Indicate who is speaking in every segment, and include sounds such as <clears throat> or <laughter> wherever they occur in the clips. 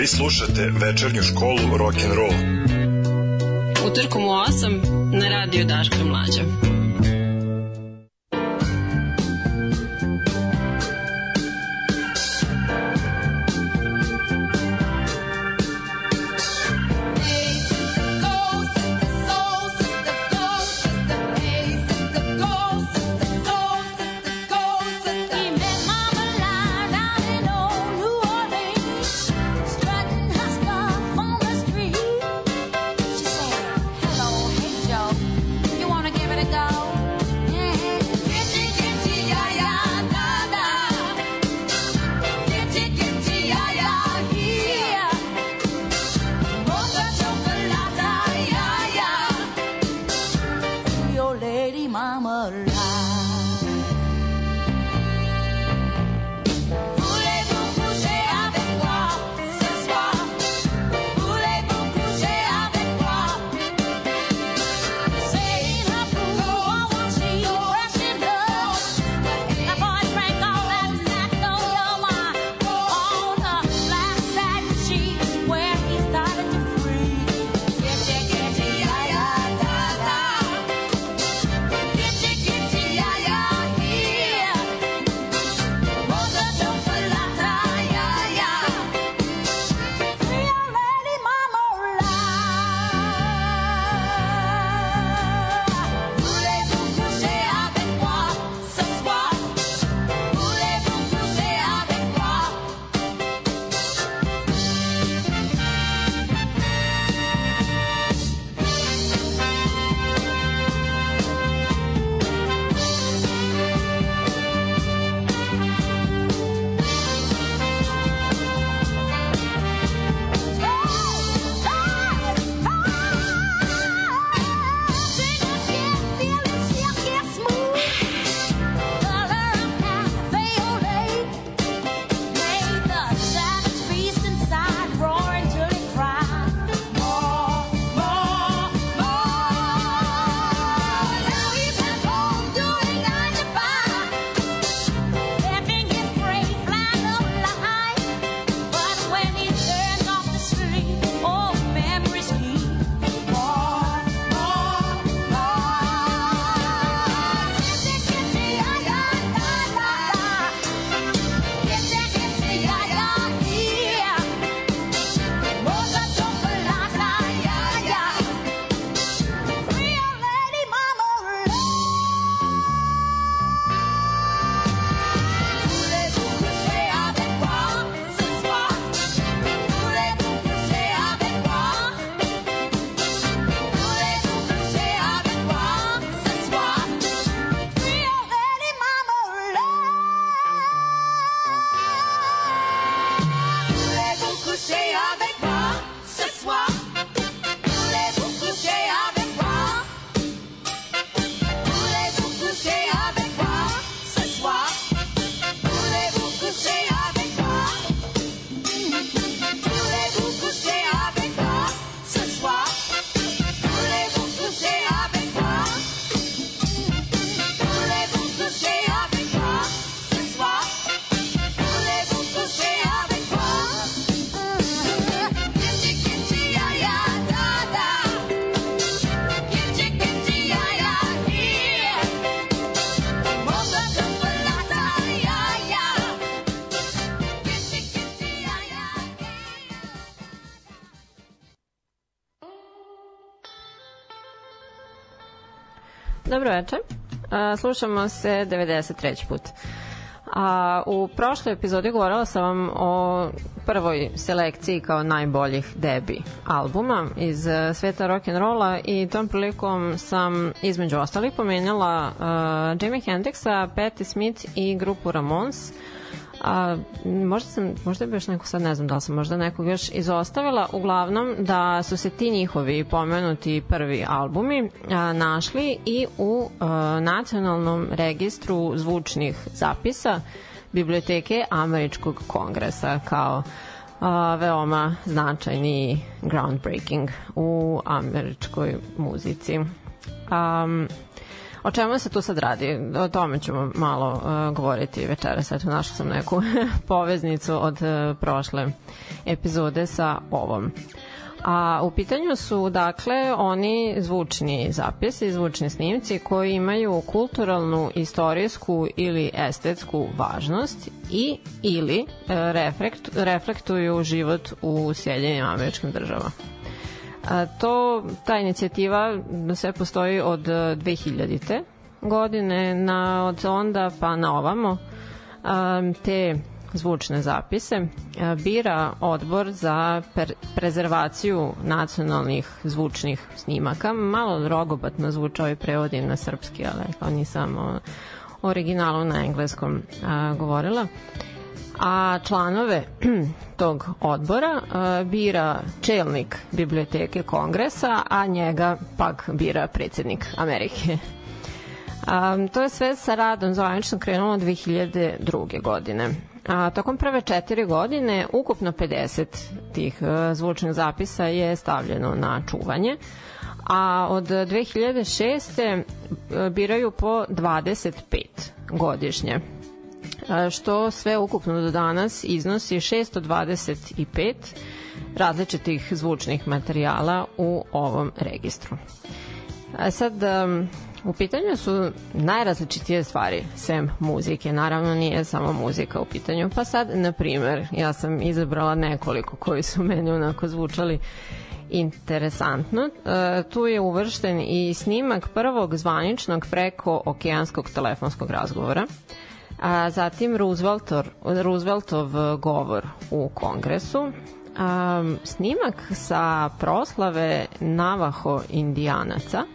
Speaker 1: Vi slušate večernju školu rock and roll.
Speaker 2: Utorkom u 8 na radio Daška Mlađa.
Speaker 3: Dobro večer. Slušamo se 93. put. A, u prošloj epizodi govorila sam vam o prvoj selekciji kao najboljih debi albuma iz e, sveta rock and rolla i tom prilikom sam između ostalih pomenjala uh, Jimi Hendrixa, Patti Smith i grupu Ramones. Uh, A, možda sam, možda bi još neko sad ne znam da li sam možda nekog još izostavila, uglavnom da su se ti njihovi pomenuti prvi albumi a, našli i u a, nacionalnom registru zvučnih zapisa biblioteke Američkog kongresa kao a, veoma značajni groundbreaking u američkoj muzici. Um, O čemu se tu sad radi? O tome ćemo malo uh, govoriti večeras. Eto, našla sam neku <laughs> poveznicu od uh, prošle epizode sa ovom. A u pitanju su dakle oni zvučni zapisi, zvučni snimci koji imaju kulturalnu, istorijsku ili estetsku važnost i ili e, reflekt, reflektuju život u Sjedinjenim američkim državama. A, to, ta inicijativa sve postoji od 2000. godine, na, od onda pa na ovamo. A, te zvučne zapise bira odbor za per prezervaciju nacionalnih zvučnih snimaka. Malo rogobatno zvučao i prevodim na srpski, ali kao nisam o originalu na engleskom a, govorila. A članove <clears throat> tog odbora a, bira čelnik biblioteke kongresa, a njega pak bira predsednik Amerike. A, to je sve sa radom zvanično krenulo 2002. godine. A, tokom prve četiri godine ukupno 50 tih uh, zvučnih zapisa je stavljeno na čuvanje a od 2006. E, biraju po 25 godišnje što sve ukupno do danas iznosi 625 različitih zvučnih materijala u ovom registru. A sad, U pitanju su najrazličitije stvari, sem muzike. Naravno, nije samo muzika u pitanju. Pa sad, na primer, ja sam izabrala nekoliko koji su <laughs> meni onako zvučali interesantno. E, tu je uvršten i snimak prvog zvaničnog preko okeanskog telefonskog razgovora. A zatim Rooseveltov, Rooseveltov govor u kongresu, a, snimak sa proslave Navaho indijanaca –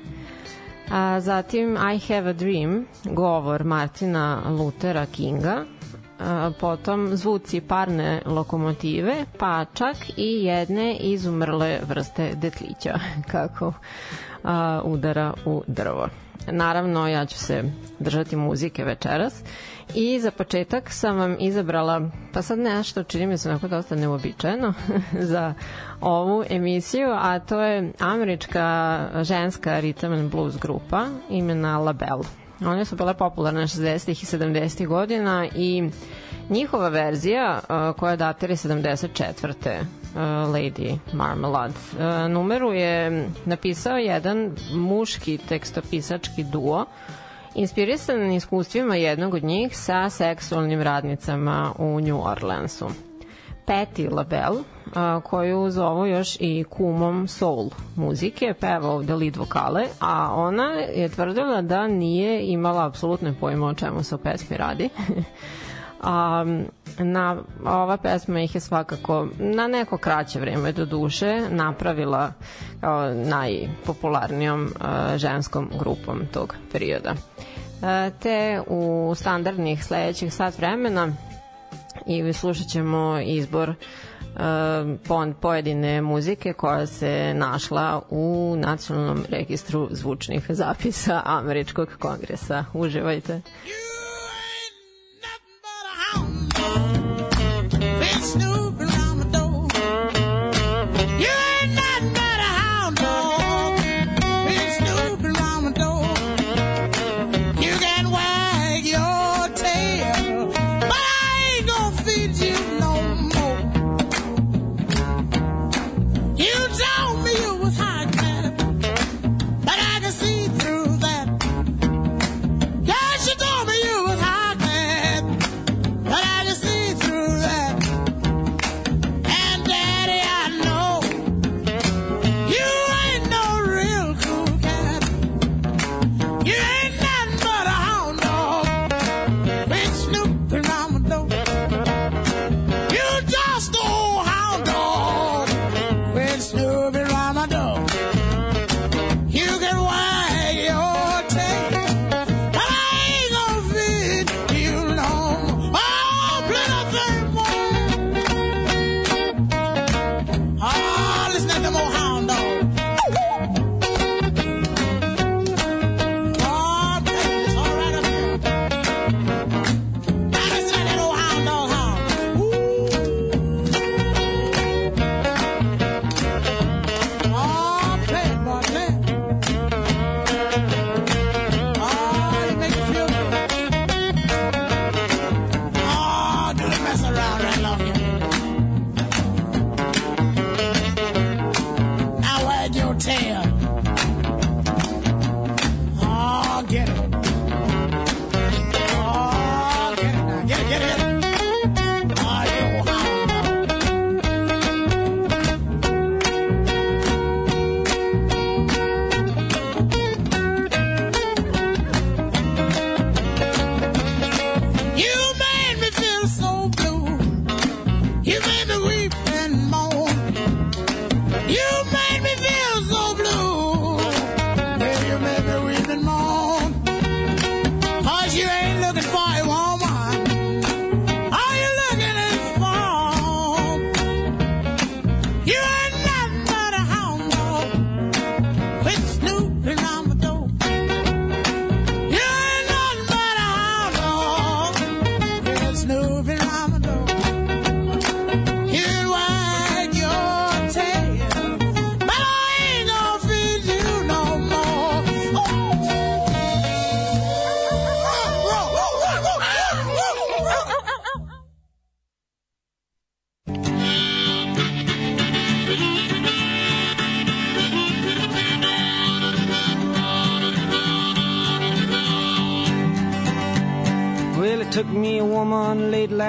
Speaker 3: A, zatim I Have a Dream, govor Martina Luthera Kinga, a, potom zvuci parne lokomotive, pa čak i jedne izumrle vrste detlića, <laughs> kako a, udara u drvo. Naravno, ja ću se držati muzike večeras i za početak sam vam izabrala, pa sad nešto čini mi se onako dosta neobičajeno <laughs> za ovu emisiju, a to je američka ženska rhythm and blues grupa imena Label. One su bile popularne 60. i 70. godina i njihova verzija koja datira 74. Lady Marmalade. Numeru je napisao jedan muški tekstopisački duo inspirisan iskustvima jednog od njih sa seksualnim radnicama u New Orleansu. Patti LaBelle, koju zovu još i kumom soul muzike, peva ovde lead vokale, a ona je tvrdila da nije imala apsolutne pojma o čemu se o pesmi radi. <laughs> a, na, ova pesma ih je svakako na neko kraće vreme do duše napravila kao najpopularnijom ženskom grupom tog perioda. Te u standardnih sledećih sat vremena i slušat ćemo izbor uh, pojedine muzike koja se našla u nacionalnom registru zvučnih zapisa Američkog kongresa. Uživajte. You
Speaker 4: took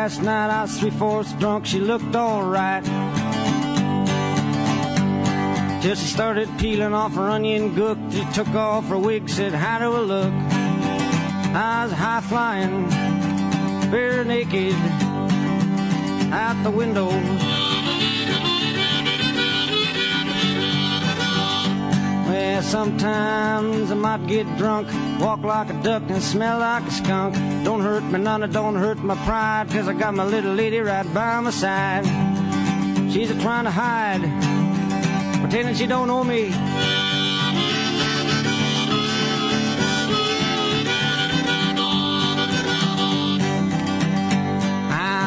Speaker 4: last night. I was three fourths drunk. She looked alright. Till she started peeling off her onion gook. She took off her wig, said, How do I look? I was high flying, bare naked, out the window. Well, sometimes I might get drunk, walk like a duck and smell like a skunk. Don't hurt me it don't hurt my pride, cause I got my little lady right by my side. She's a trying to hide, pretending she don't know me.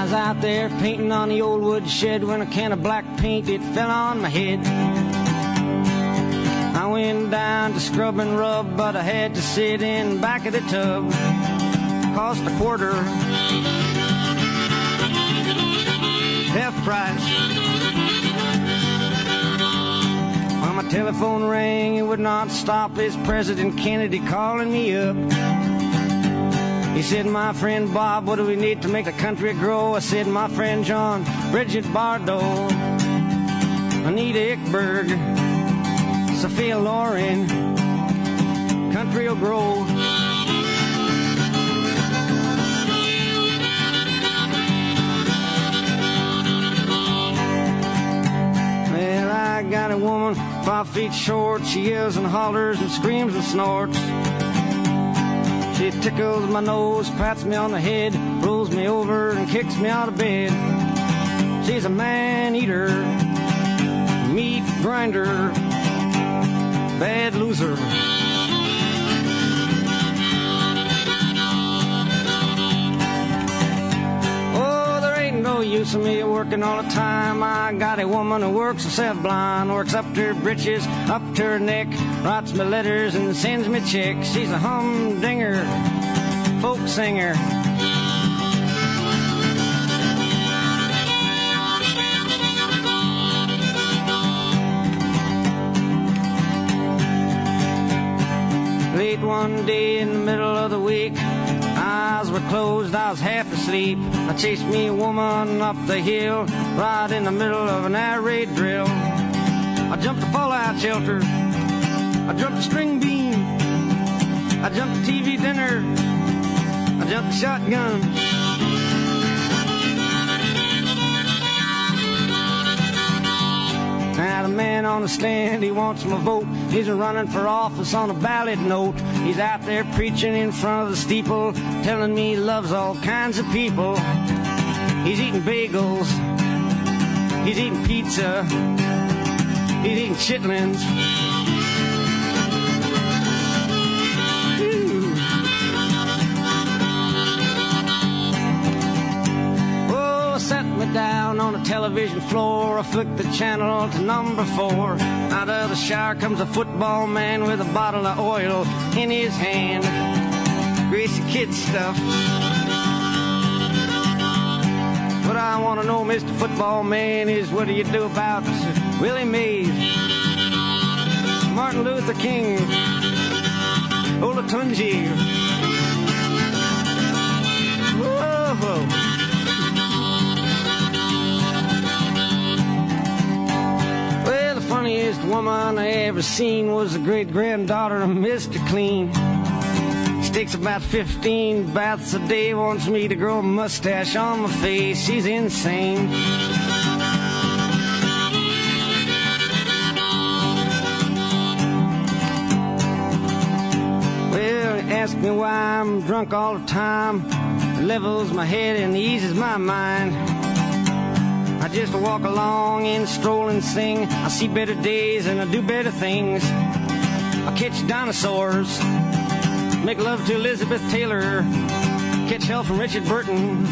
Speaker 4: Was out there painting on the old wood shed when a can of black paint it fell on my head. I went down to scrub and rub, but I had to sit in back of the tub. Cost a quarter. Half price. When my telephone rang, it would not stop. It's President Kennedy calling me up? He said, My friend Bob, what do we need to make the country grow? I said, My friend John, Bridget Bardot, Anita Ickberg, Sophia Loren, country will grow. Got a woman five feet short. She yells and hollers and screams and snorts. She tickles my nose, pats me on the head, rolls me over and kicks me out of bed. She's a man eater, meat grinder, bad loser. No use of me working all the time. I got a woman who works herself blind, works up to her britches, up to her neck, writes me letters and sends me checks. She's a humdinger, folk singer. Late one day in the middle of the week, eyes were closed, I was half asleep. I chased me a woman up the hill, right in the middle of an air raid drill. I jumped a fallout shelter, I jumped a string beam, I jumped a TV dinner, I jumped a shotgun. Now the man on the stand, he wants my vote. He's running for office on a ballot note. He's out there preaching in front of the steeple, telling me he loves all kinds of people. He's eating bagels. He's eating pizza. He's eating chitlins. On the television floor. I flick the channel to number four. Out of the shower comes a football man with a bottle of oil in his hand. Greasy kid stuff. What I want to know, Mr. Football Man, is what do you do about Willie Mays, Martin Luther King, Olatunji? Funniest woman I ever seen was the great granddaughter of Mr. Clean. She takes about 15 baths a day, wants me to grow a mustache on my face. She's insane. Well, ask me why I'm drunk all the time. It levels my head and eases my mind. Just walk along and stroll and sing. I see better days and I do better things. I catch dinosaurs, make love to Elizabeth Taylor, catch hell from Richard Burton.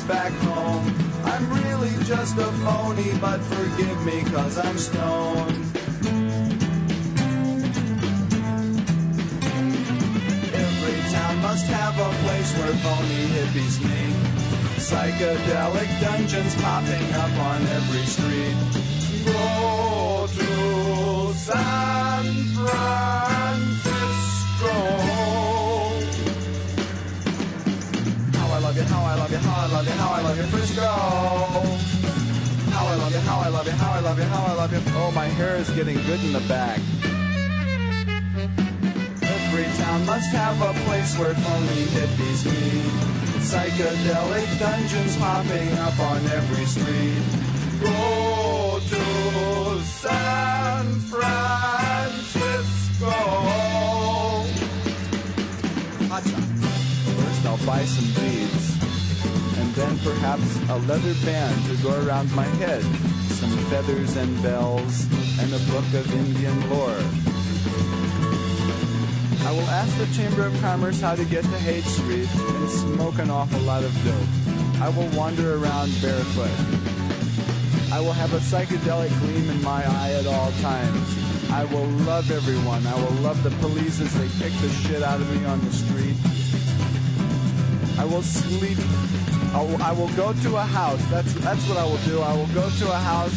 Speaker 5: Take back home. I'm really just a phony, but forgive me cause I'm stoned. Every town must have a place where phony hippies meet. Psychedelic dungeons popping up on every street. Love you, how I love you, Frisco. How I love you, how I love you, how I love you, how I love you. Oh, my hair is getting good in the back. Every town must have a place where phony hippies meet. Psychedelic dungeons popping up on every street. Perhaps a leather band to go around my head, some feathers and bells, and a book of Indian lore. I will ask the Chamber of Commerce how to get to Haight Street and smoke an awful lot of dope. I will wander around barefoot. I will have a psychedelic gleam in my eye at all times. I will love everyone. I will love the police as they kick the shit out of me on the street. I will sleep. I will, I will go to a house. That's that's what I will do. I will go to a house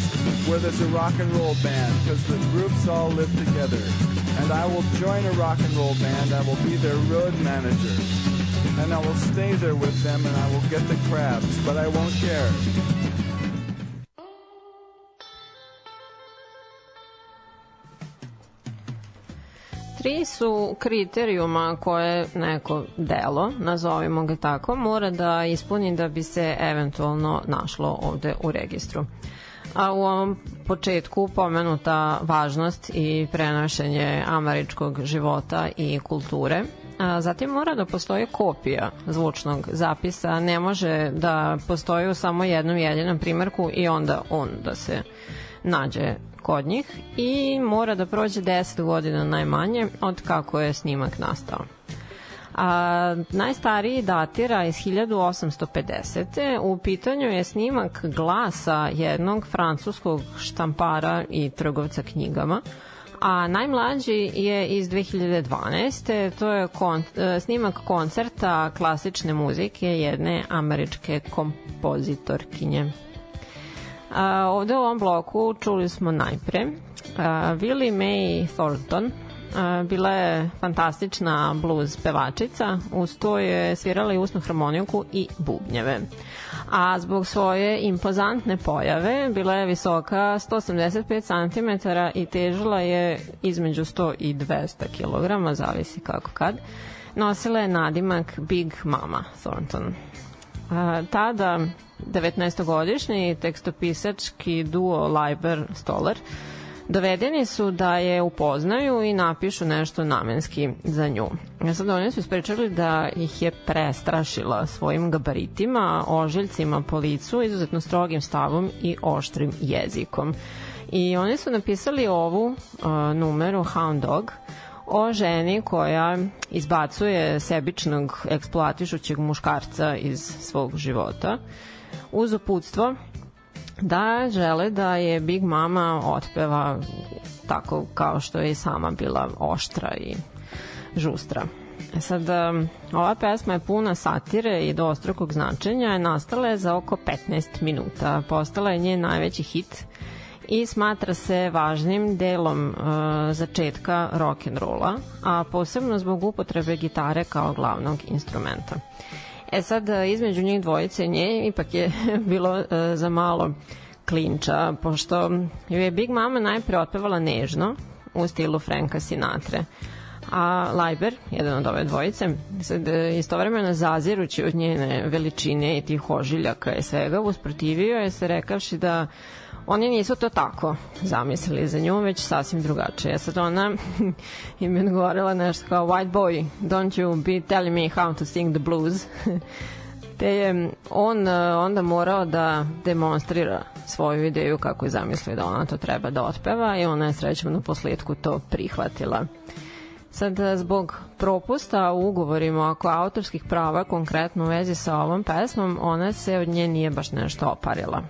Speaker 5: where there's a rock and roll band because the groups all live together. And I will join a rock and roll band. I will be their road manager. And I will stay there with them and I will get the crabs, but I won't care.
Speaker 3: Tri su kriterijuma koje neko delo, nazovimo ga tako, mora da ispuni da bi se eventualno našlo ovde u registru. A u ovom početku pomenuta važnost i prenošenje američkog života i kulture. A zatim mora da postoji kopija zvučnog zapisa, ne može da postoji u samo jednom jedinom primjerku i onda on da se nađe kod njih i mora da prođe 10 godina najmanje od kako je snimak nastao. A, najstariji datira iz 1850. U pitanju je snimak glasa jednog francuskog štampara i trgovca knjigama, a najmlađi je iz 2012. To je kon, snimak koncerta klasične muzike jedne američke kompozitorkinje. A, ovde u ovom bloku čuli smo najpre a, Willie Mae Thornton, a, bila je fantastična blues pevačica, uz to je svirala i usnu harmoniku i bubnjeve. A zbog svoje impozantne pojave bila je visoka 185 cm i težila je između 100 i 200 kg, zavisi kako kad. Nosila je nadimak Big Mama Thornton. A, tada 19-godišnji tekstopisački duo Liber Stoller dovedeni su da je upoznaju i napišu nešto namenski za nju. Ja sad oni su ispričali da ih je prestrašila svojim gabaritima, ožiljcima po licu, izuzetno strogim stavom i oštrim jezikom. I oni su napisali ovu uh, numeru Hound Dog o ženi koja izbacuje sebičnog eksploatišućeg muškarca iz svog života uz uputstvo da žele da je Big Mama otpeva tako kao što je sama bila oštra i žustra. E sad, um, ova pesma je puna satire i dostrukog značenja, nastala je za oko 15 minuta. Postala je njen najveći hit i smatra se važnim delom uh, začetka rock and rolla, a posebno zbog upotrebe gitare kao glavnog instrumenta. E sad, između njih dvojice nje ipak je <laughs> bilo uh, za malo klinča, pošto ju je Big Mama najpre otpevala nežno u stilu Franka Sinatre. A Lajber, jedan od ove dvojice, sad istovremeno zazirući od njene veličine i tih ožiljaka i svega, usprotivio je se rekavši da oni nisu to tako zamislili za nju, već sasvim drugačije. Sad ona <laughs> im je odgovorila nešto kao white boy, don't you be telling me how to sing the blues. <laughs> Te je on onda morao da demonstrira svoju ideju kako je zamislio da ona to treba da otpeva i ona je srećom na posljedku to prihvatila. Sad, zbog propusta u ugovorima oko autorskih prava, konkretno u vezi sa ovom pesmom, ona se od nje nije baš nešto oparila.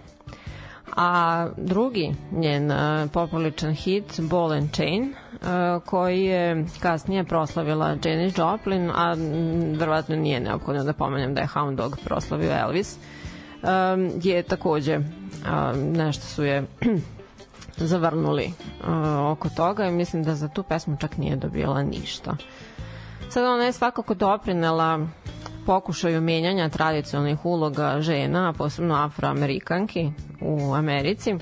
Speaker 3: A drugi njen uh, popriličan hit, Ball and Chain, uh, koji je kasnije proslavila Janis Joplin, a verovatno nije neophodno da pomenem da je Hound Dog proslavio Elvis, um, je takođe nešto su je <clears throat> zavrnuli oko toga i mislim da za tu pesmu čak nije dobila ništa. Sad ona je svakako doprinela pokušaju menjanja tradicionalnih uloga žena, posebno afroamerikanki u Americi.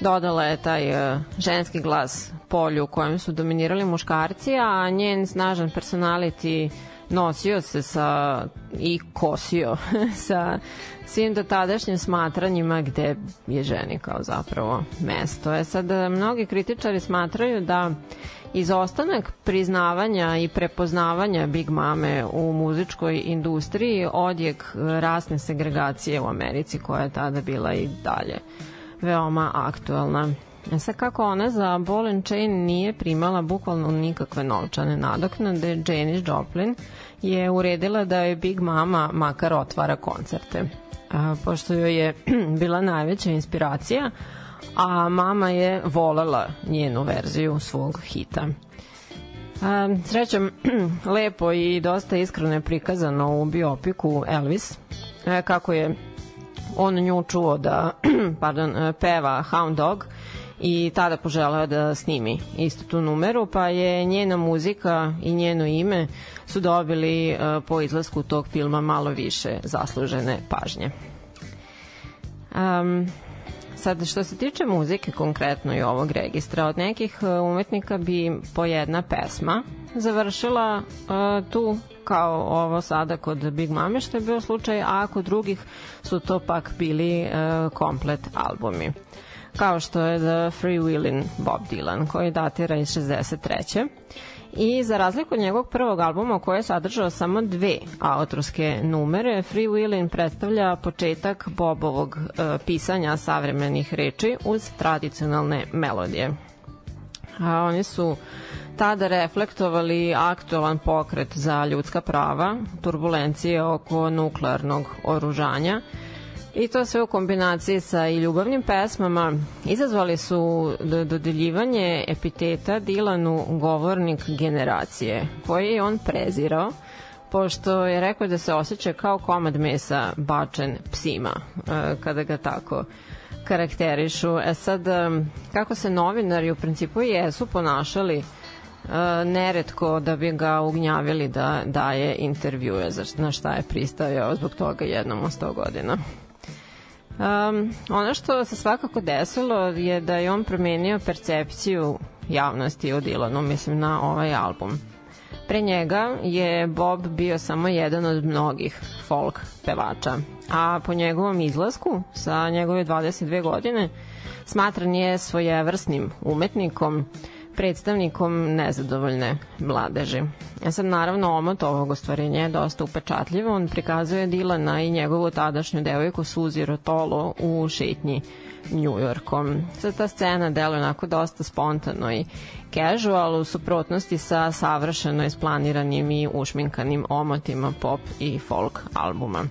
Speaker 3: Dodala je taj uh, ženski glas polju u kojem su dominirali muškarci, a njen snažan personality nosio se sa i kosio <laughs> sa svim dotadašnjim smatranjima gde je ženi kao zapravo mesto. E sad, mnogi kritičari smatraju da izostanak priznavanja i prepoznavanja Big Mame u muzičkoj industriji odjek rasne segregacije u Americi koja je tada bila i dalje veoma aktuelna. E sad kako ona za Ball and Chain nije primala bukvalno nikakve novčane nadoknade, Janis Joplin je uredila da je Big Mama makar otvara koncerte. Pošto joj je <clears throat> bila najveća inspiracija, a mama je volela njenu verziju svog hita. A, srećom, <clears throat> lepo i dosta iskreno je prikazano u biopiku Elvis, e, kako je on nju čuo da <clears throat> pardon, peva Hound Dog i tada poželeo da snimi istu tu numeru, pa je njena muzika i njeno ime su dobili uh, po izlasku tog filma malo više zaslužene pažnje. Um, sad, što se tiče muzike konkretno i ovog registra, od nekih uh, umetnika bi po jedna pesma završila uh, tu kao ovo sada kod Big Mame što je bio slučaj, a kod drugih su to pak bili uh, komplet albumi kao što je The Free Willin' Bob Dylan, koji datira iz 63. I za razliku od njegovog prvog albuma koji je sadržao samo dve autorske numere, Free Willin' predstavlja početak Bobovog e, pisanja savremenih reči uz tradicionalne melodije. A oni su tada reflektovali aktualan pokret za ljudska prava, turbulencije oko nuklearnog oružanja, I to sve u kombinaciji sa i ljubavnim pesmama izazvali su dodeljivanje epiteta Dilanu govornik generacije, koji je on prezirao pošto je rekao da se osjeća kao komad mesa bačen psima e, kada ga tako karakterišu. E sad, e, kako se novinari u principu jesu ponašali e, neretko da bi ga ugnjavili da daje intervjue na šta je pristao zbog toga jednom u 100 godina. Um, ono što se svakako desilo je da je on promenio percepciju javnosti o Dylanu, mislim na ovaj album. Pre njega je Bob bio samo jedan od mnogih folk pevača, a po njegovom izlasku sa njegove 22 godine smatran je svojevrsnim umetnikom, predstavnikom nezadovoljne mladeži. Ja sad naravno omot ovog ostvarenja je dosta upečatljivo. On prikazuje Dilana i njegovu tadašnju devojku Suzi Rotolo u šetnji New Yorkom. Sad ta scena deluje onako dosta spontano i casual u suprotnosti sa savršeno isplaniranim i ušminkanim omotima pop i folk albuma.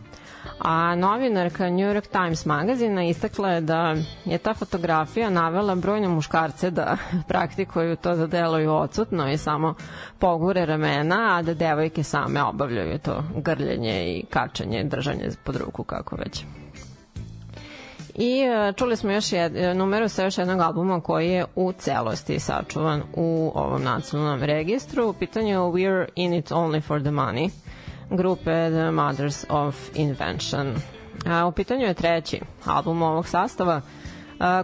Speaker 3: A novinarka New York Times magazina istakla je da je ta fotografija navela brojne muškarce da <laughs> praktikuju to da deluju odsutno i samo pogure ramena, a da devojke same obavljaju to grljenje i kačanje, držanje pod ruku kako već. I e, čuli smo još jed, e, numeru sa još jednog albuma koji je u celosti sačuvan u ovom nacionalnom registru. U pitanju We're in it only for the money grupe The Mothers of Invention. A, u pitanju je treći album ovog sastava,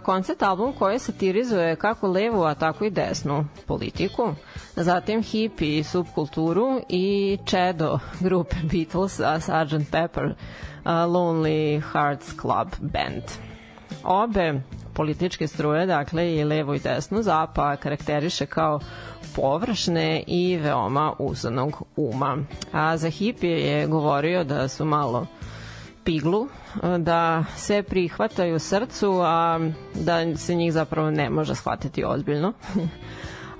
Speaker 3: koncept album koji satirizuje kako levu, a tako i desnu politiku, zatim hippie i subkulturu i čedo grupe <laughs> Beatles, a Sgt. Pepper, a, Lonely Hearts Club Band. Obe političke struje, dakle i levo i desno, Zapa karakteriše kao površne i veoma uzanog uma. A za hipije je govorio da su malo piglu, da sve prihvataju srcu, a da se njih zapravo ne može shvatiti ozbiljno. <laughs>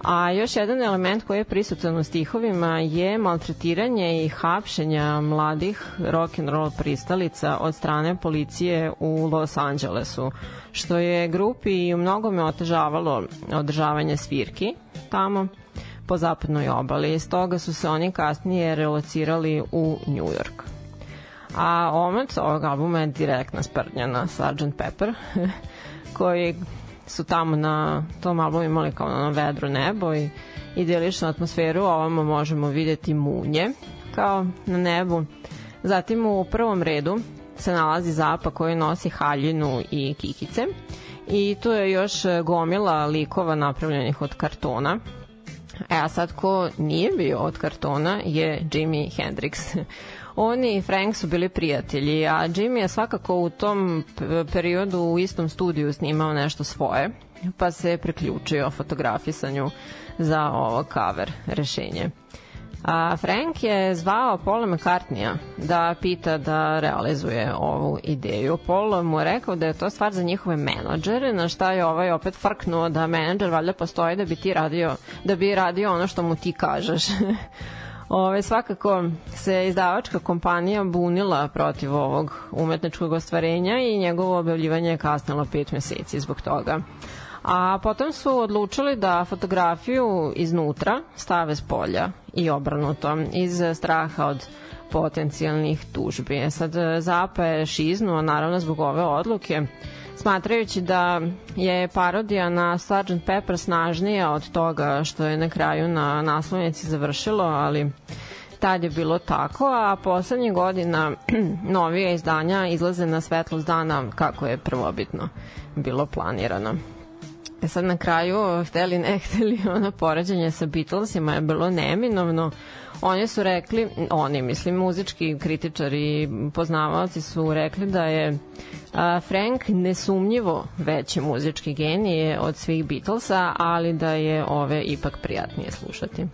Speaker 3: A još jedan element koji je prisutan u stihovima je maltretiranje i hapšenja mladih rock and roll pristalica od strane policije u Los Angelesu, što je grupi i u mnogome otežavalo održavanje svirki tamo po zapadnoj obali. Stoga su se oni kasnije relocirali u New York. A omac ovog albuma je direktna sprdnja na Sgt. Pepper, <laughs> koji su tamo na tom albumu imali kao na vedro nebo i idiličnu atmosferu, ovamo možemo videti munje kao na nebu. Zatim u prvom redu se nalazi Zapa koji nosi haljinu i kikice i tu je još gomila likova napravljenih od kartona. E a sad ko nije bio od kartona je Jimi Hendrix. Oni i Frank su bili prijatelji, a Jimmy je svakako u tom periodu u istom studiju snimao nešto svoje, pa se preključio fotografisanju za ovo cover rešenje. A Frank je zvao Paula McCartneya da pita da realizuje ovu ideju. Paul mu je rekao da je to stvar za njihove menadžere, na šta je ovaj opet frknuo da menadžer valjda postoji da bi ti radio, da bi radio ono što mu ti kažeš. <laughs> Ove, svakako se izdavačka kompanija bunila protiv ovog umetničkog ostvarenja i njegovo objavljivanje je kasnilo pet meseci zbog toga. A potom su odlučili da fotografiju iznutra stave s polja i obrnuto iz straha od potencijalnih tužbi. E sad Zapa je šiznuo naravno zbog ove odluke smatrajući da je parodija na Sgt. Pepper snažnija od toga što je na kraju na naslovnici završilo, ali tad je bilo tako, a poslednjih godina <clears throat> novije izdanja izlaze na svetlost dana kako je prvobitno bilo planirano. E sad na kraju, hteli ne hteli, <laughs> ono poređenje sa Beatlesima je bilo neminovno, Oni su rekli, oni, mislim, muzički kritičari i poznavalci su rekli da je Frank nesumnjivo veći muzički genije od svih Beatlesa, ali da je ove ipak prijatnije slušati.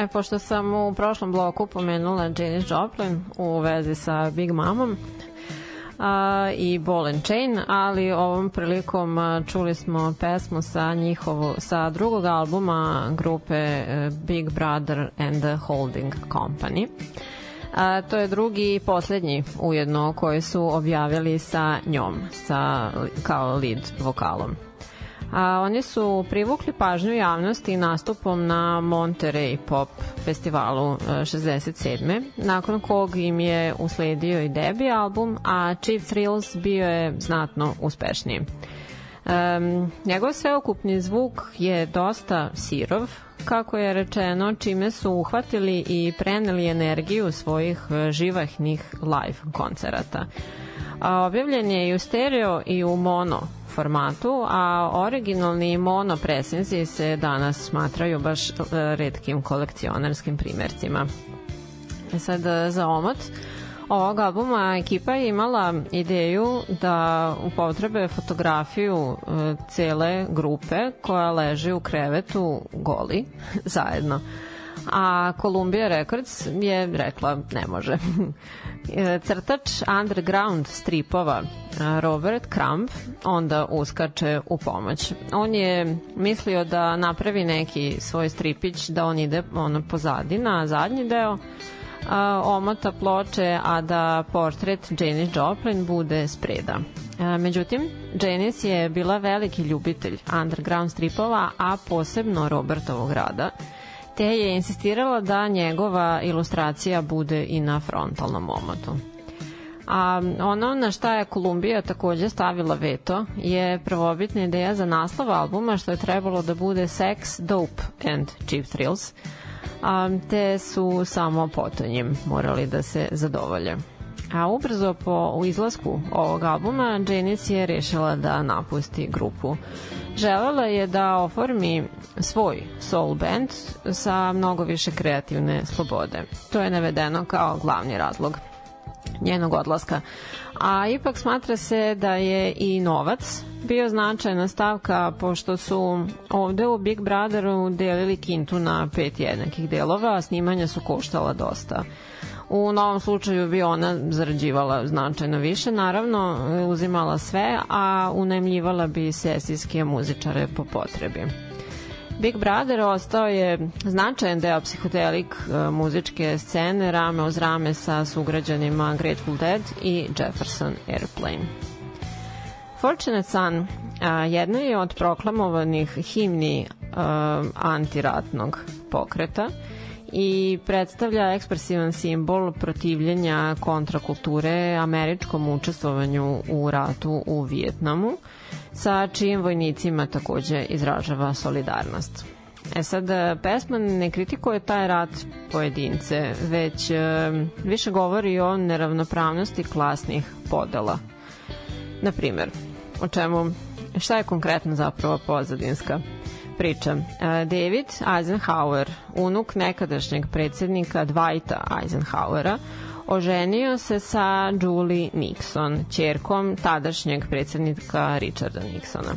Speaker 3: E, pošto sam u prošlom bloku pomenula Janis Joplin u vezi sa Big Mamom, a, i Ball and Chain, ali ovom prilikom čuli smo pesmu sa njihovo, sa drugog albuma grupe a, Big Brother and the Holding Company. A, to je drugi i poslednji ujedno koji su objavili sa njom, sa, kao lead vokalom. A, oni su privukli pažnju javnosti nastupom na Monterey Pop festivalu 67. Nakon kog im je usledio i debi album, a Chief Thrills bio je znatno uspešniji. Um, njegov sveokupni zvuk je dosta sirov, kako je rečeno, čime su uhvatili i preneli energiju svojih živahnih live koncerata. A objavljen je i u stereo i u mono formatu, a originalni mono presinzi se danas smatraju baš e, redkim kolekcionarskim primercima. E sad, e, za omot ovog albuma ekipa je imala ideju da upotrebe fotografiju cele grupe koja leži u krevetu goli <laughs> zajedno a Columbia Records je rekla ne može. <laughs> Crtač underground stripova Robert Crumb onda uskače u pomoć. On je mislio da napravi neki svoj stripić da on ide ono pozadi na zadnji deo a, omota ploče, a da portret Janis Joplin bude spreda. Međutim, Janis je bila veliki ljubitelj underground stripova, a posebno Robertovog rada te je insistirala da njegova ilustracija bude i na frontalnom omotu. A ono na šta je Kolumbija takođe stavila veto je prvobitna ideja za naslov albuma što je trebalo da bude Sex, Dope and Cheap Thrills, a, te su samo potonjim morali da se zadovolje. A ubrzo po izlasku ovog albuma Janis je rešila da napusti grupu. Želela je da oformi svoj soul band sa mnogo više kreativne slobode. To je navedeno kao glavni razlog njenog odlaska. A ipak smatra se da je i novac bio značajna stavka pošto su ovde u Big Brotheru delili kintu na pet jednakih delova, a snimanja su koštala dosta. U novom slučaju bi ona zarađivala značajno više, naravno uzimala sve, a unajmljivala bi sesijske muzičare po potrebi. Big Brother ostao je značajan deo psihodelik e, muzičke scene rame uz rame sa sugrađanima Grateful Dead i Jefferson Airplane. Fortunate Son a, jedna je od proklamovanih himni a, antiratnog pokreta i predstavlja ekspresivan simbol protivljenja kontrakulture američkom učestvovanju u ratu u Vijetnamu, sa čijim vojnicima takođe izražava solidarnost. E sad, pesma ne kritikuje taj rat pojedince, već e, više govori o neravnopravnosti klasnih podela. Naprimer, o čemu, šta je konkretno zapravo pozadinska priča. E, David Eisenhower, unuk nekadašnjeg predsednika Dwighta Eisenhowera, oženio se sa Julie Nixon, čerkom tadašnjeg predsednika Richarda Nixona.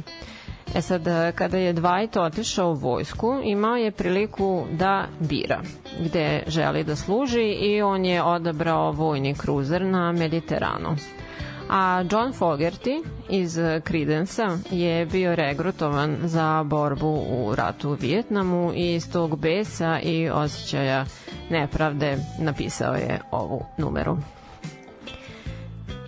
Speaker 3: E sad, kada je Dwight otišao u vojsku, imao je priliku da bira gde želi da služi i on je odabrao vojni kruzer na Mediteranu a John Fogerty iz Credensa je bio regrutovan za borbu u ratu u Vijetnamu i iz tog besa i osjećaja nepravde napisao je ovu numeru.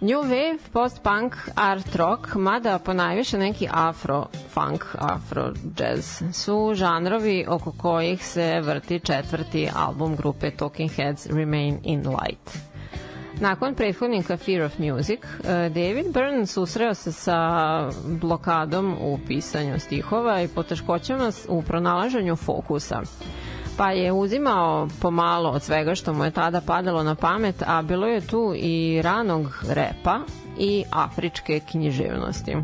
Speaker 3: New Wave, post-punk, art rock, mada po najviše neki afro-funk, afro-jazz su žanrovi oko kojih se vrti četvrti album grupe Talking Heads Remain in Light. Nakon prethodnika Fear of Music, eh, David Byrne susreo se sa blokadom u pisanju stihova i poteškoćama u pronalaženju fokusa pa je uzimao pomalo od svega što mu je tada padalo na pamet, a bilo je tu i ranog repa i afričke književnosti.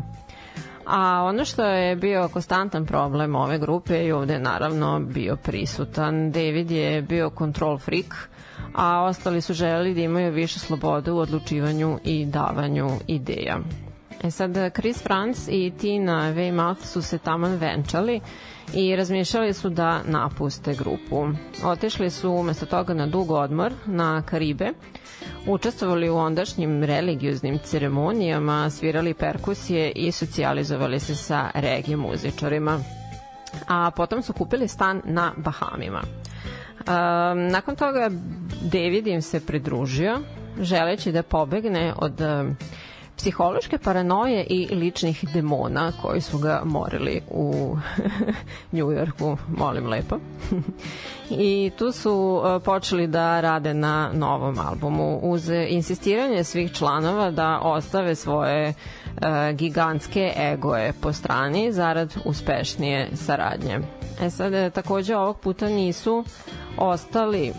Speaker 3: A ono što je bio konstantan problem ove grupe i ovde je naravno bio prisutan. David je bio control freak, a ostali su želeli da imaju više slobode u odlučivanju i davanju ideja. E sad, Chris Franz i Tina Weymouth su se taman venčali i razmišljali su da napuste grupu. Otišli su umesto toga na dug odmor na Karibe, učestvovali u ondašnjim religioznim ceremonijama, svirali perkusije i socijalizovali se sa regije muzičarima. A potom su kupili stan na Bahamima. Nakon toga David im se pridružio, želeći da pobegne od psihološke paranoje i ličnih demona koji su ga morili u <laughs> Njujorku, molim lepo. <laughs> I tu su počeli da rade na novom albumu uz insistiranje svih članova da ostave svoje uh, gigantske egoje po strani zarad uspešnije saradnje. E sad, takođe ovog puta nisu ostali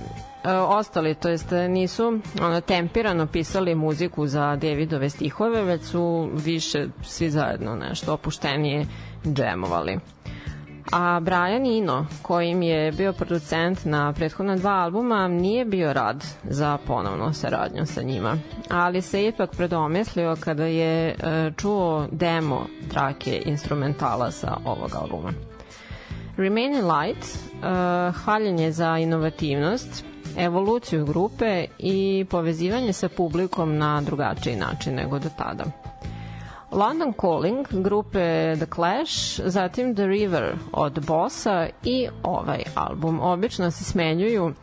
Speaker 3: E, ostali, to jest nisu ono, tempirano pisali muziku za Davidove stihove, već su više svi zajedno nešto opuštenije džemovali. A Brian Ino, kojim je bio producent na prethodna dva albuma, nije bio rad za ponovnu saradnju sa njima. Ali se ipak predomislio kada je e, čuo demo trake instrumentala sa ovog albuma. Remaining Light, uh, hvaljenje za inovativnost, evoluciju grupe i povezivanje sa publikom na drugačiji način nego do tada. London Calling grupe The Clash, zatim The River od Bossa i ovaj album. Obično se smenjuju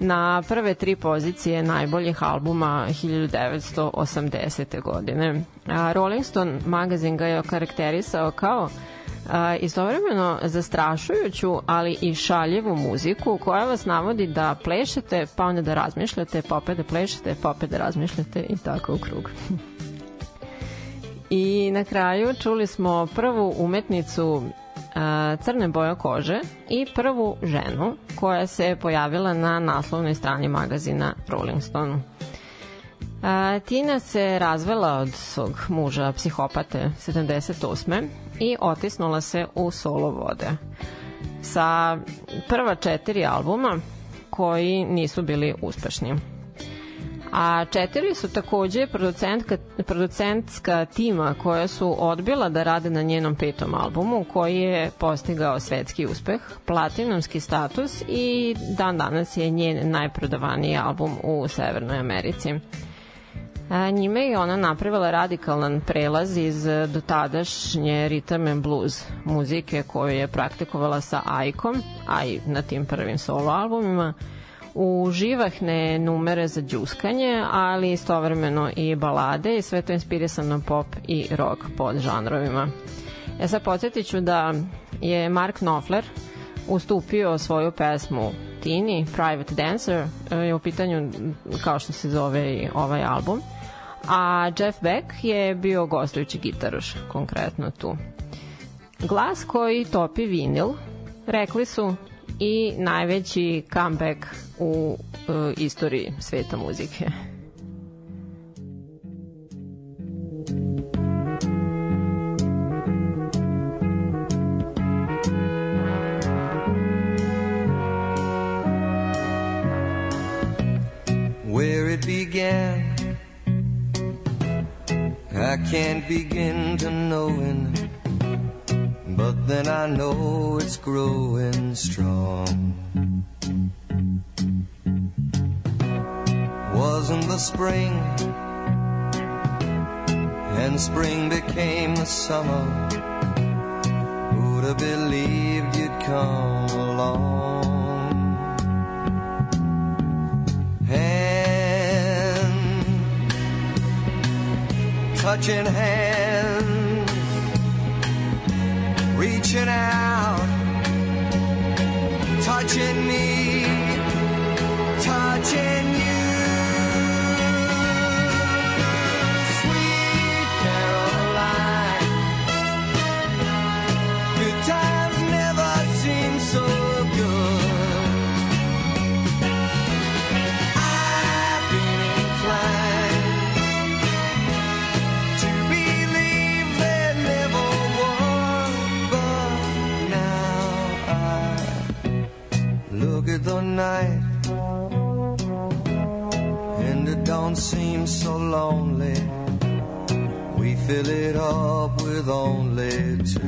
Speaker 3: na prve tri pozicije najboljih albuma 1980. godine. A Rolling Stone magazin ga je okarakterisao kao a, istovremeno zastrašujuću, ali i šaljevu muziku koja vas navodi da plešete, pa onda da razmišljate, pa opet da plešete, pa opet da razmišljate i tako u krug. I na kraju čuli smo prvu umetnicu crne boje kože i prvu ženu koja se pojavila na naslovnoj strani magazina Rolling Stone. Tina se razvela od svog muža psihopate 78 i otisnula se u solo vode. Sa prva četiri albuma koji nisu bili uspešni. A četiri su takođe producentka, producentska tima koja su odbila da rade na njenom petom albumu koji je postigao svetski uspeh, platinumski status i dan danas je njen najprodavaniji album u Severnoj Americi. A, njime je ona napravila radikalan prelaz iz dotadašnje rhythm and blues muzike koju je praktikovala sa Aikom, a i na tim prvim solo albumima, u živahne numere za džuskanje, ali istovremeno i balade i sve to inspirisano pop i rock pod žanrovima. E sad podsjetit ću da je Mark Knopfler ustupio svoju pesmu Tini, Private Dancer, e, je u pitanju kao što se zove i ovaj album a Jeff Beck je bio gostujući gitaroš konkretno tu. Glas koji topi vinil, rekli su i najveći comeback u uh, istoriji sveta muzike.
Speaker 6: Spring, and spring became the summer. Who'd have believed you'd come along? And touching hands, reaching out, touching me, night and it don't seem so lonely. We fill it up with only two.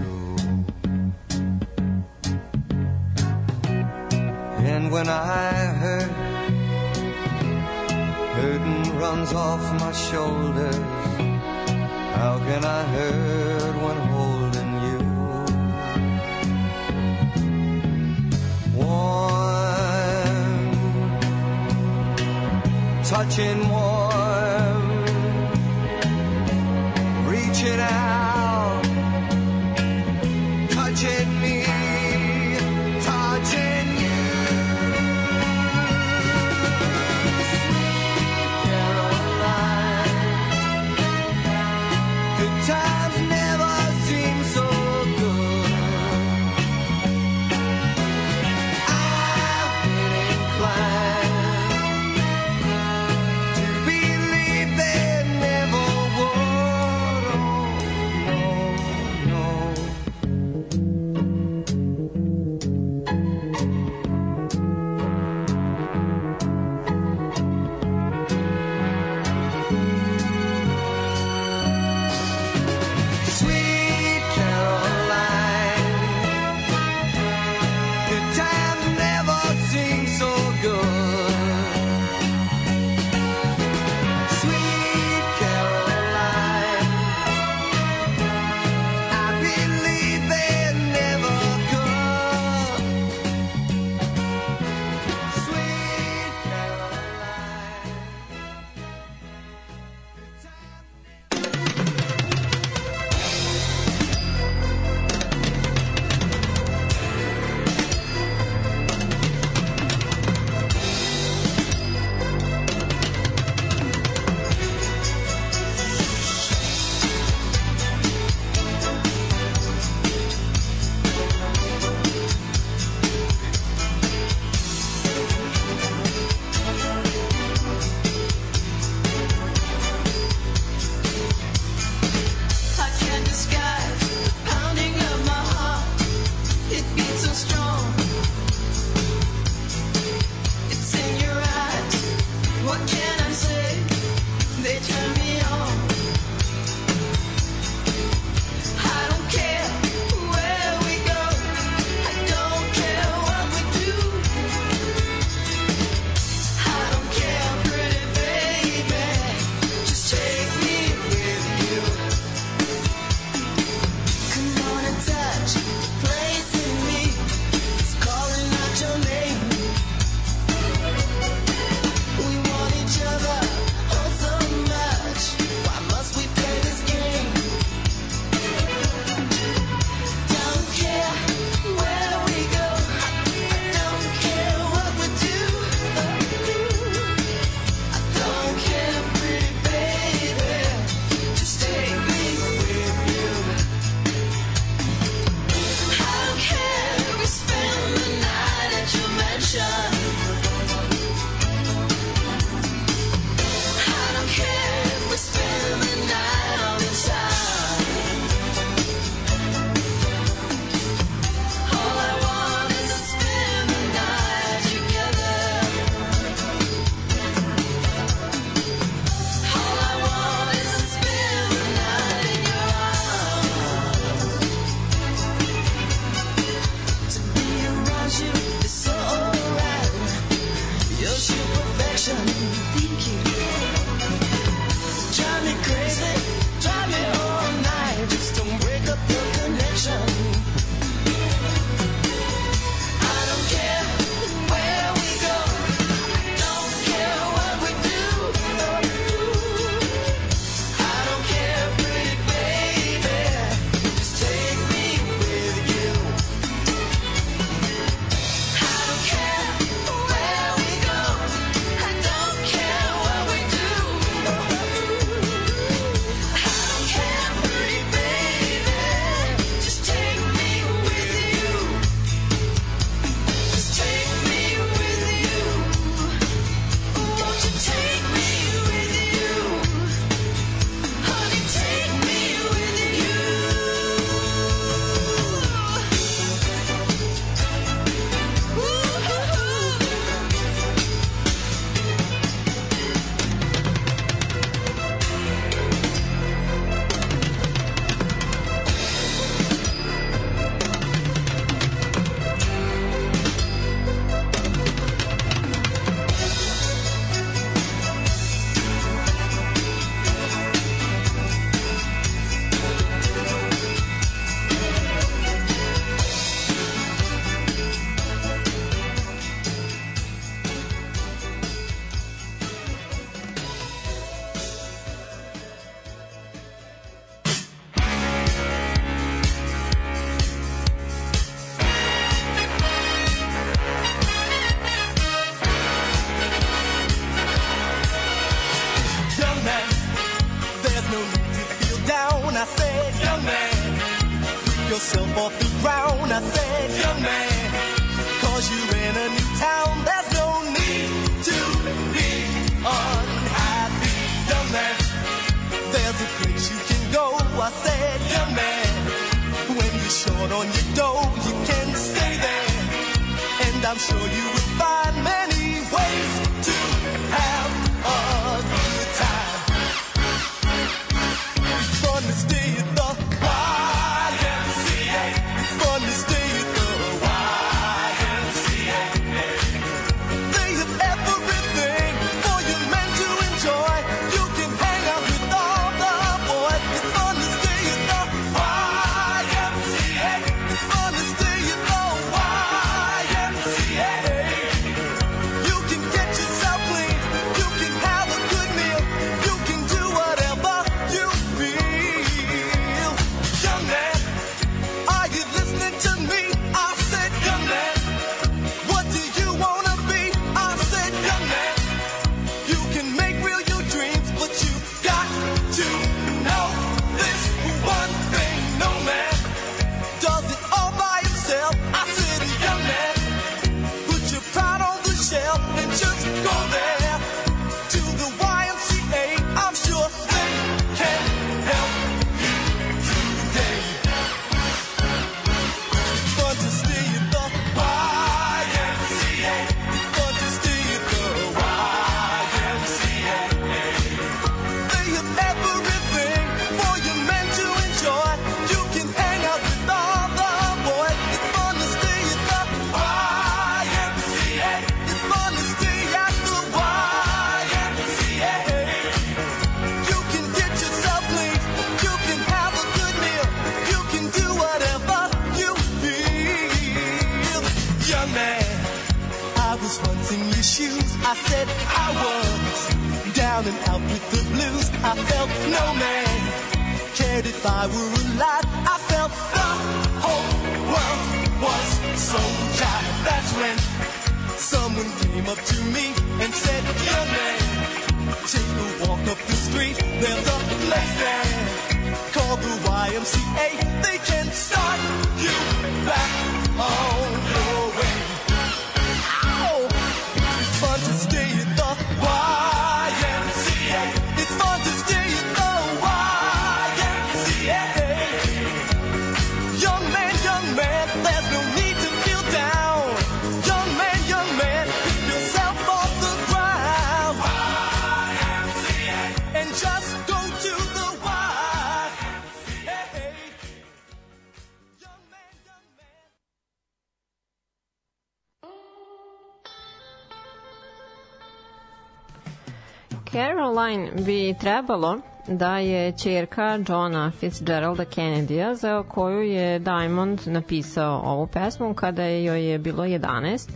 Speaker 6: Caroline
Speaker 3: bi trebalo da je čerka Johna Fitzgeralda Kennedya za koju je Diamond napisao ovu pesmu kada joj je bilo 11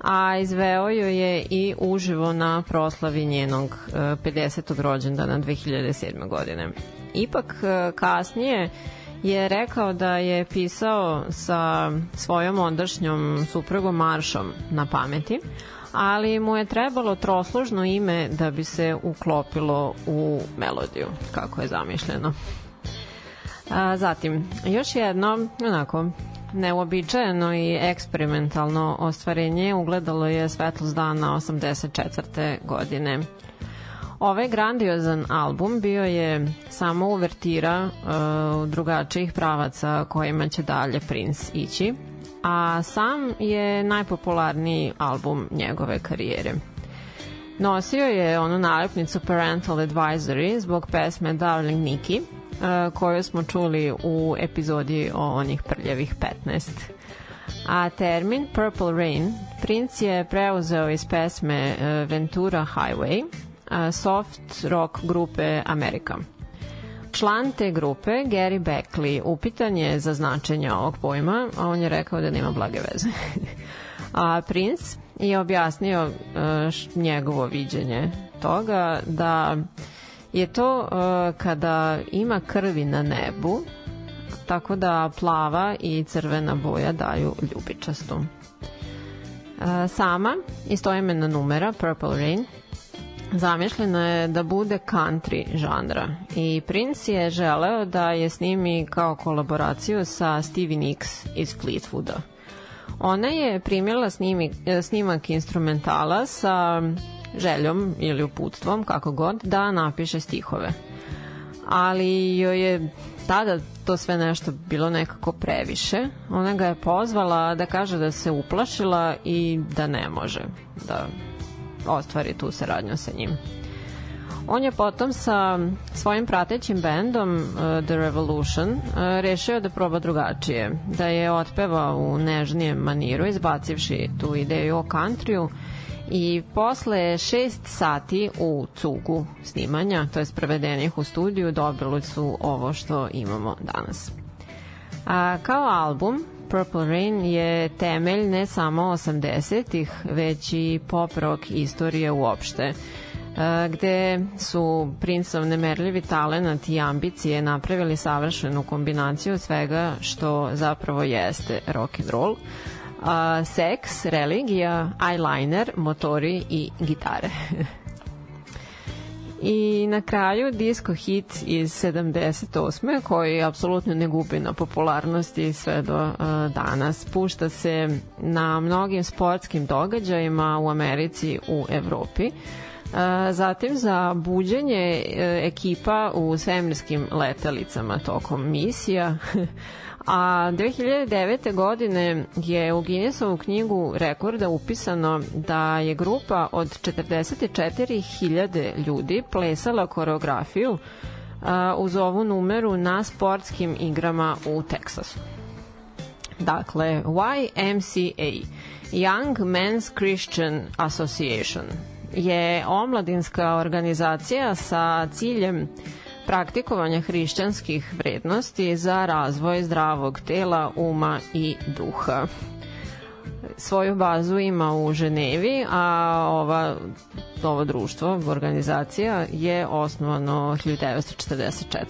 Speaker 3: a izveo joj je i uživo na proslavi njenog e, 50. rođendana 2007. godine. Ipak e, kasnije je rekao da je pisao sa svojom ondašnjom suprugom Maršom na pameti, ali mu je trebalo trosložno ime da bi se uklopilo u melodiju, kako je zamišljeno. A, zatim, još jedno, onako, neuobičajeno i eksperimentalno ostvarenje ugledalo je svetlost dana 84. godine. Ovaj grandiozan album bio je samo uvertira uh, drugačijih pravaca kojima će dalje Prince ići, a sam je najpopularniji album njegove karijere. Nosio je onu nalepnicu Parental Advisory zbog pesme Darling Nikki, uh, koju smo čuli u epizodi o onih prljavih 15. A termin Purple Rain Prince je preuzeo iz pesme uh, Ventura Highway, uh, soft rock grupe America. Član te grupe, Gary Beckley, upitan je za značenje ovog pojma, a on je rekao da nema blage veze. a Prince je objasnio uh, njegovo viđenje toga da je to uh, kada ima krvi na nebu, tako da plava i crvena boja daju ljubičastu. Uh, sama, istoimena numera, Purple Rain, zamišljena je da bude country žanra i Prince je želeo da je snimi kao kolaboraciju sa Stevie Nicks iz Fleetwooda. Ona je primila snimi, snimak instrumentala sa željom ili uputstvom, kako god, da napiše stihove. Ali joj je tada to sve nešto bilo nekako previše. Ona ga je pozvala da kaže da se uplašila i da ne može da ostvari tu saradnju sa njim. On je potom sa svojim pratećim bendom uh, The Revolution uh, rešio da proba drugačije, da je otpevao u nežnijem maniru, izbacivši tu ideju o countryu i posle šest sati u cugu snimanja, to je prevedenih u studiju, dobili su ovo što imamo danas. A, kao album, Purple Rain je temelj ne samo 80-ih, već i pop rock istorije uopšte gde su Princov nemerljivi talenat i ambicije napravili savršenu kombinaciju svega što zapravo jeste rock and roll. Seks, religija, eyeliner, motori i gitare. <laughs> I na kraju disco hit iz 78. koji apsolutno ne gubi na popularnosti sve do uh, danas. Pušta se na mnogim sportskim događajima u Americi, u Evropi. Zatim za buđenje e, ekipa u svemirskim letalicama tokom misija. <laughs> A 2009. godine je u Guinnessovu knjigu rekorda upisano da je grupa od 44.000 ljudi plesala koreografiju uz ovu numeru na sportskim igrama u Teksasu. Dakle, YMCA, Young Men's Christian Association, je omladinska organizacija sa ciljem praktikovanja hrišćanskih vrednosti za razvoj zdravog tela, uma i duha. Svoju bazu ima u Ženevi, a ova, ovo društvo, organizacija, je osnovano 1944.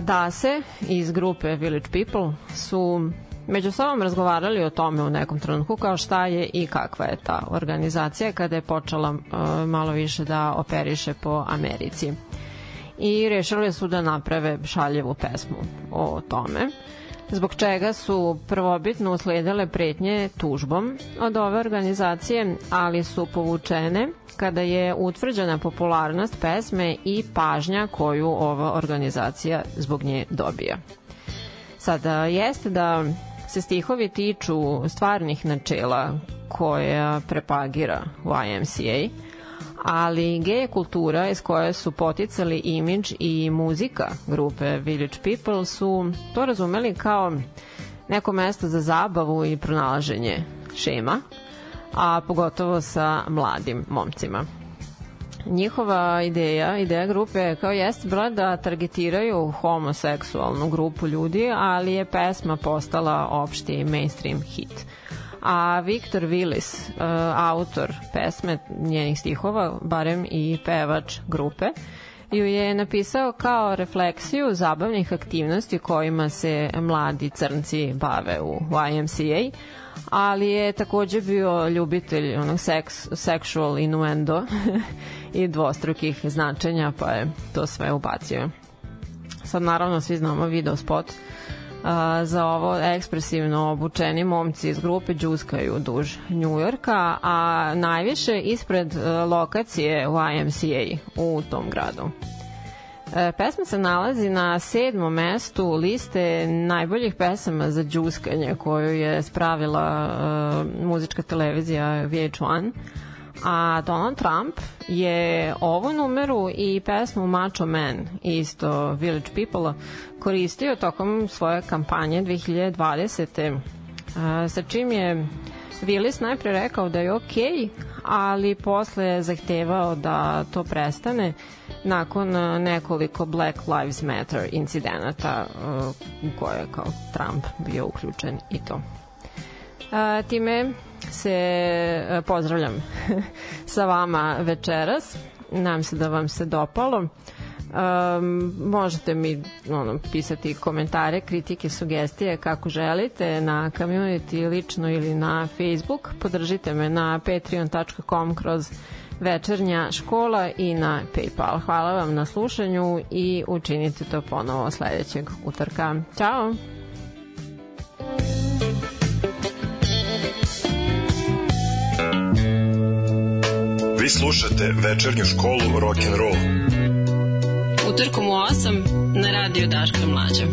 Speaker 3: Da se iz grupe Village People su među sobom razgovarali o tome u nekom trenutku kao šta je i kakva je ta organizacija kada je počela uh, malo više da operiše po Americi. I rešili su da naprave šaljevu pesmu o tome zbog čega su prvobitno usledile pretnje tužbom od ove organizacije, ali su povučene kada je utvrđena popularnost pesme i pažnja koju ova organizacija zbog nje dobija. Sada jeste da se stihovi tiču stvarnih načela koja prepagira YMCA, ali geje kultura iz koje su poticali imidž i muzika grupe Village People su to razumeli kao neko mesto za zabavu i pronalaženje šema, a pogotovo sa mladim momcima njihova ideja, ideja grupe kao jeste bila da targetiraju homoseksualnu grupu ljudi, ali je pesma postala opšti mainstream hit. A Viktor Willis, uh, autor pesme njenih stihova, barem i pevač grupe, ju je napisao kao refleksiju zabavnih aktivnosti kojima se mladi crnci bave u YMCA, ali je takođe bio ljubitelj onog seks, sexual innuendo <laughs> i dvostrukih značenja, pa je to sve ubacio. Sad naravno svi znamo video spot a, za ovo ekspresivno obučeni momci iz grupe džuskaju duž Njujorka, a najviše ispred a, lokacije YMCA u tom gradu. E, pesma se nalazi na sedmom mestu liste najboljih pesama za džuskanje koju je spravila uh, muzička televizija VH1 a Donald Trump je ovu numeru i pesmu Macho Man, isto Village People, koristio tokom svoje kampanje 2020. Uh, sa čim je Willis najpre rekao da je okej, okay, ali posle je zahtevao da to prestane nakon uh, nekoliko Black Lives Matter incidenata uh, u koje je kao Trump bio uključen i to. Uh, time se pozdravljam <laughs> sa vama večeras. Nadam se da vam se dopalo. Um, možete mi ono, pisati komentare, kritike, sugestije kako želite na community lično ili na Facebook. Podržite me na patreon.com kroz večernja škola i na Paypal. Hvala vam na slušanju i učinite to ponovo sledećeg utorka. Ćao!
Speaker 1: Vi slušate večernju školu rock
Speaker 3: Utorkom u 8 na radio Daška Mlađa.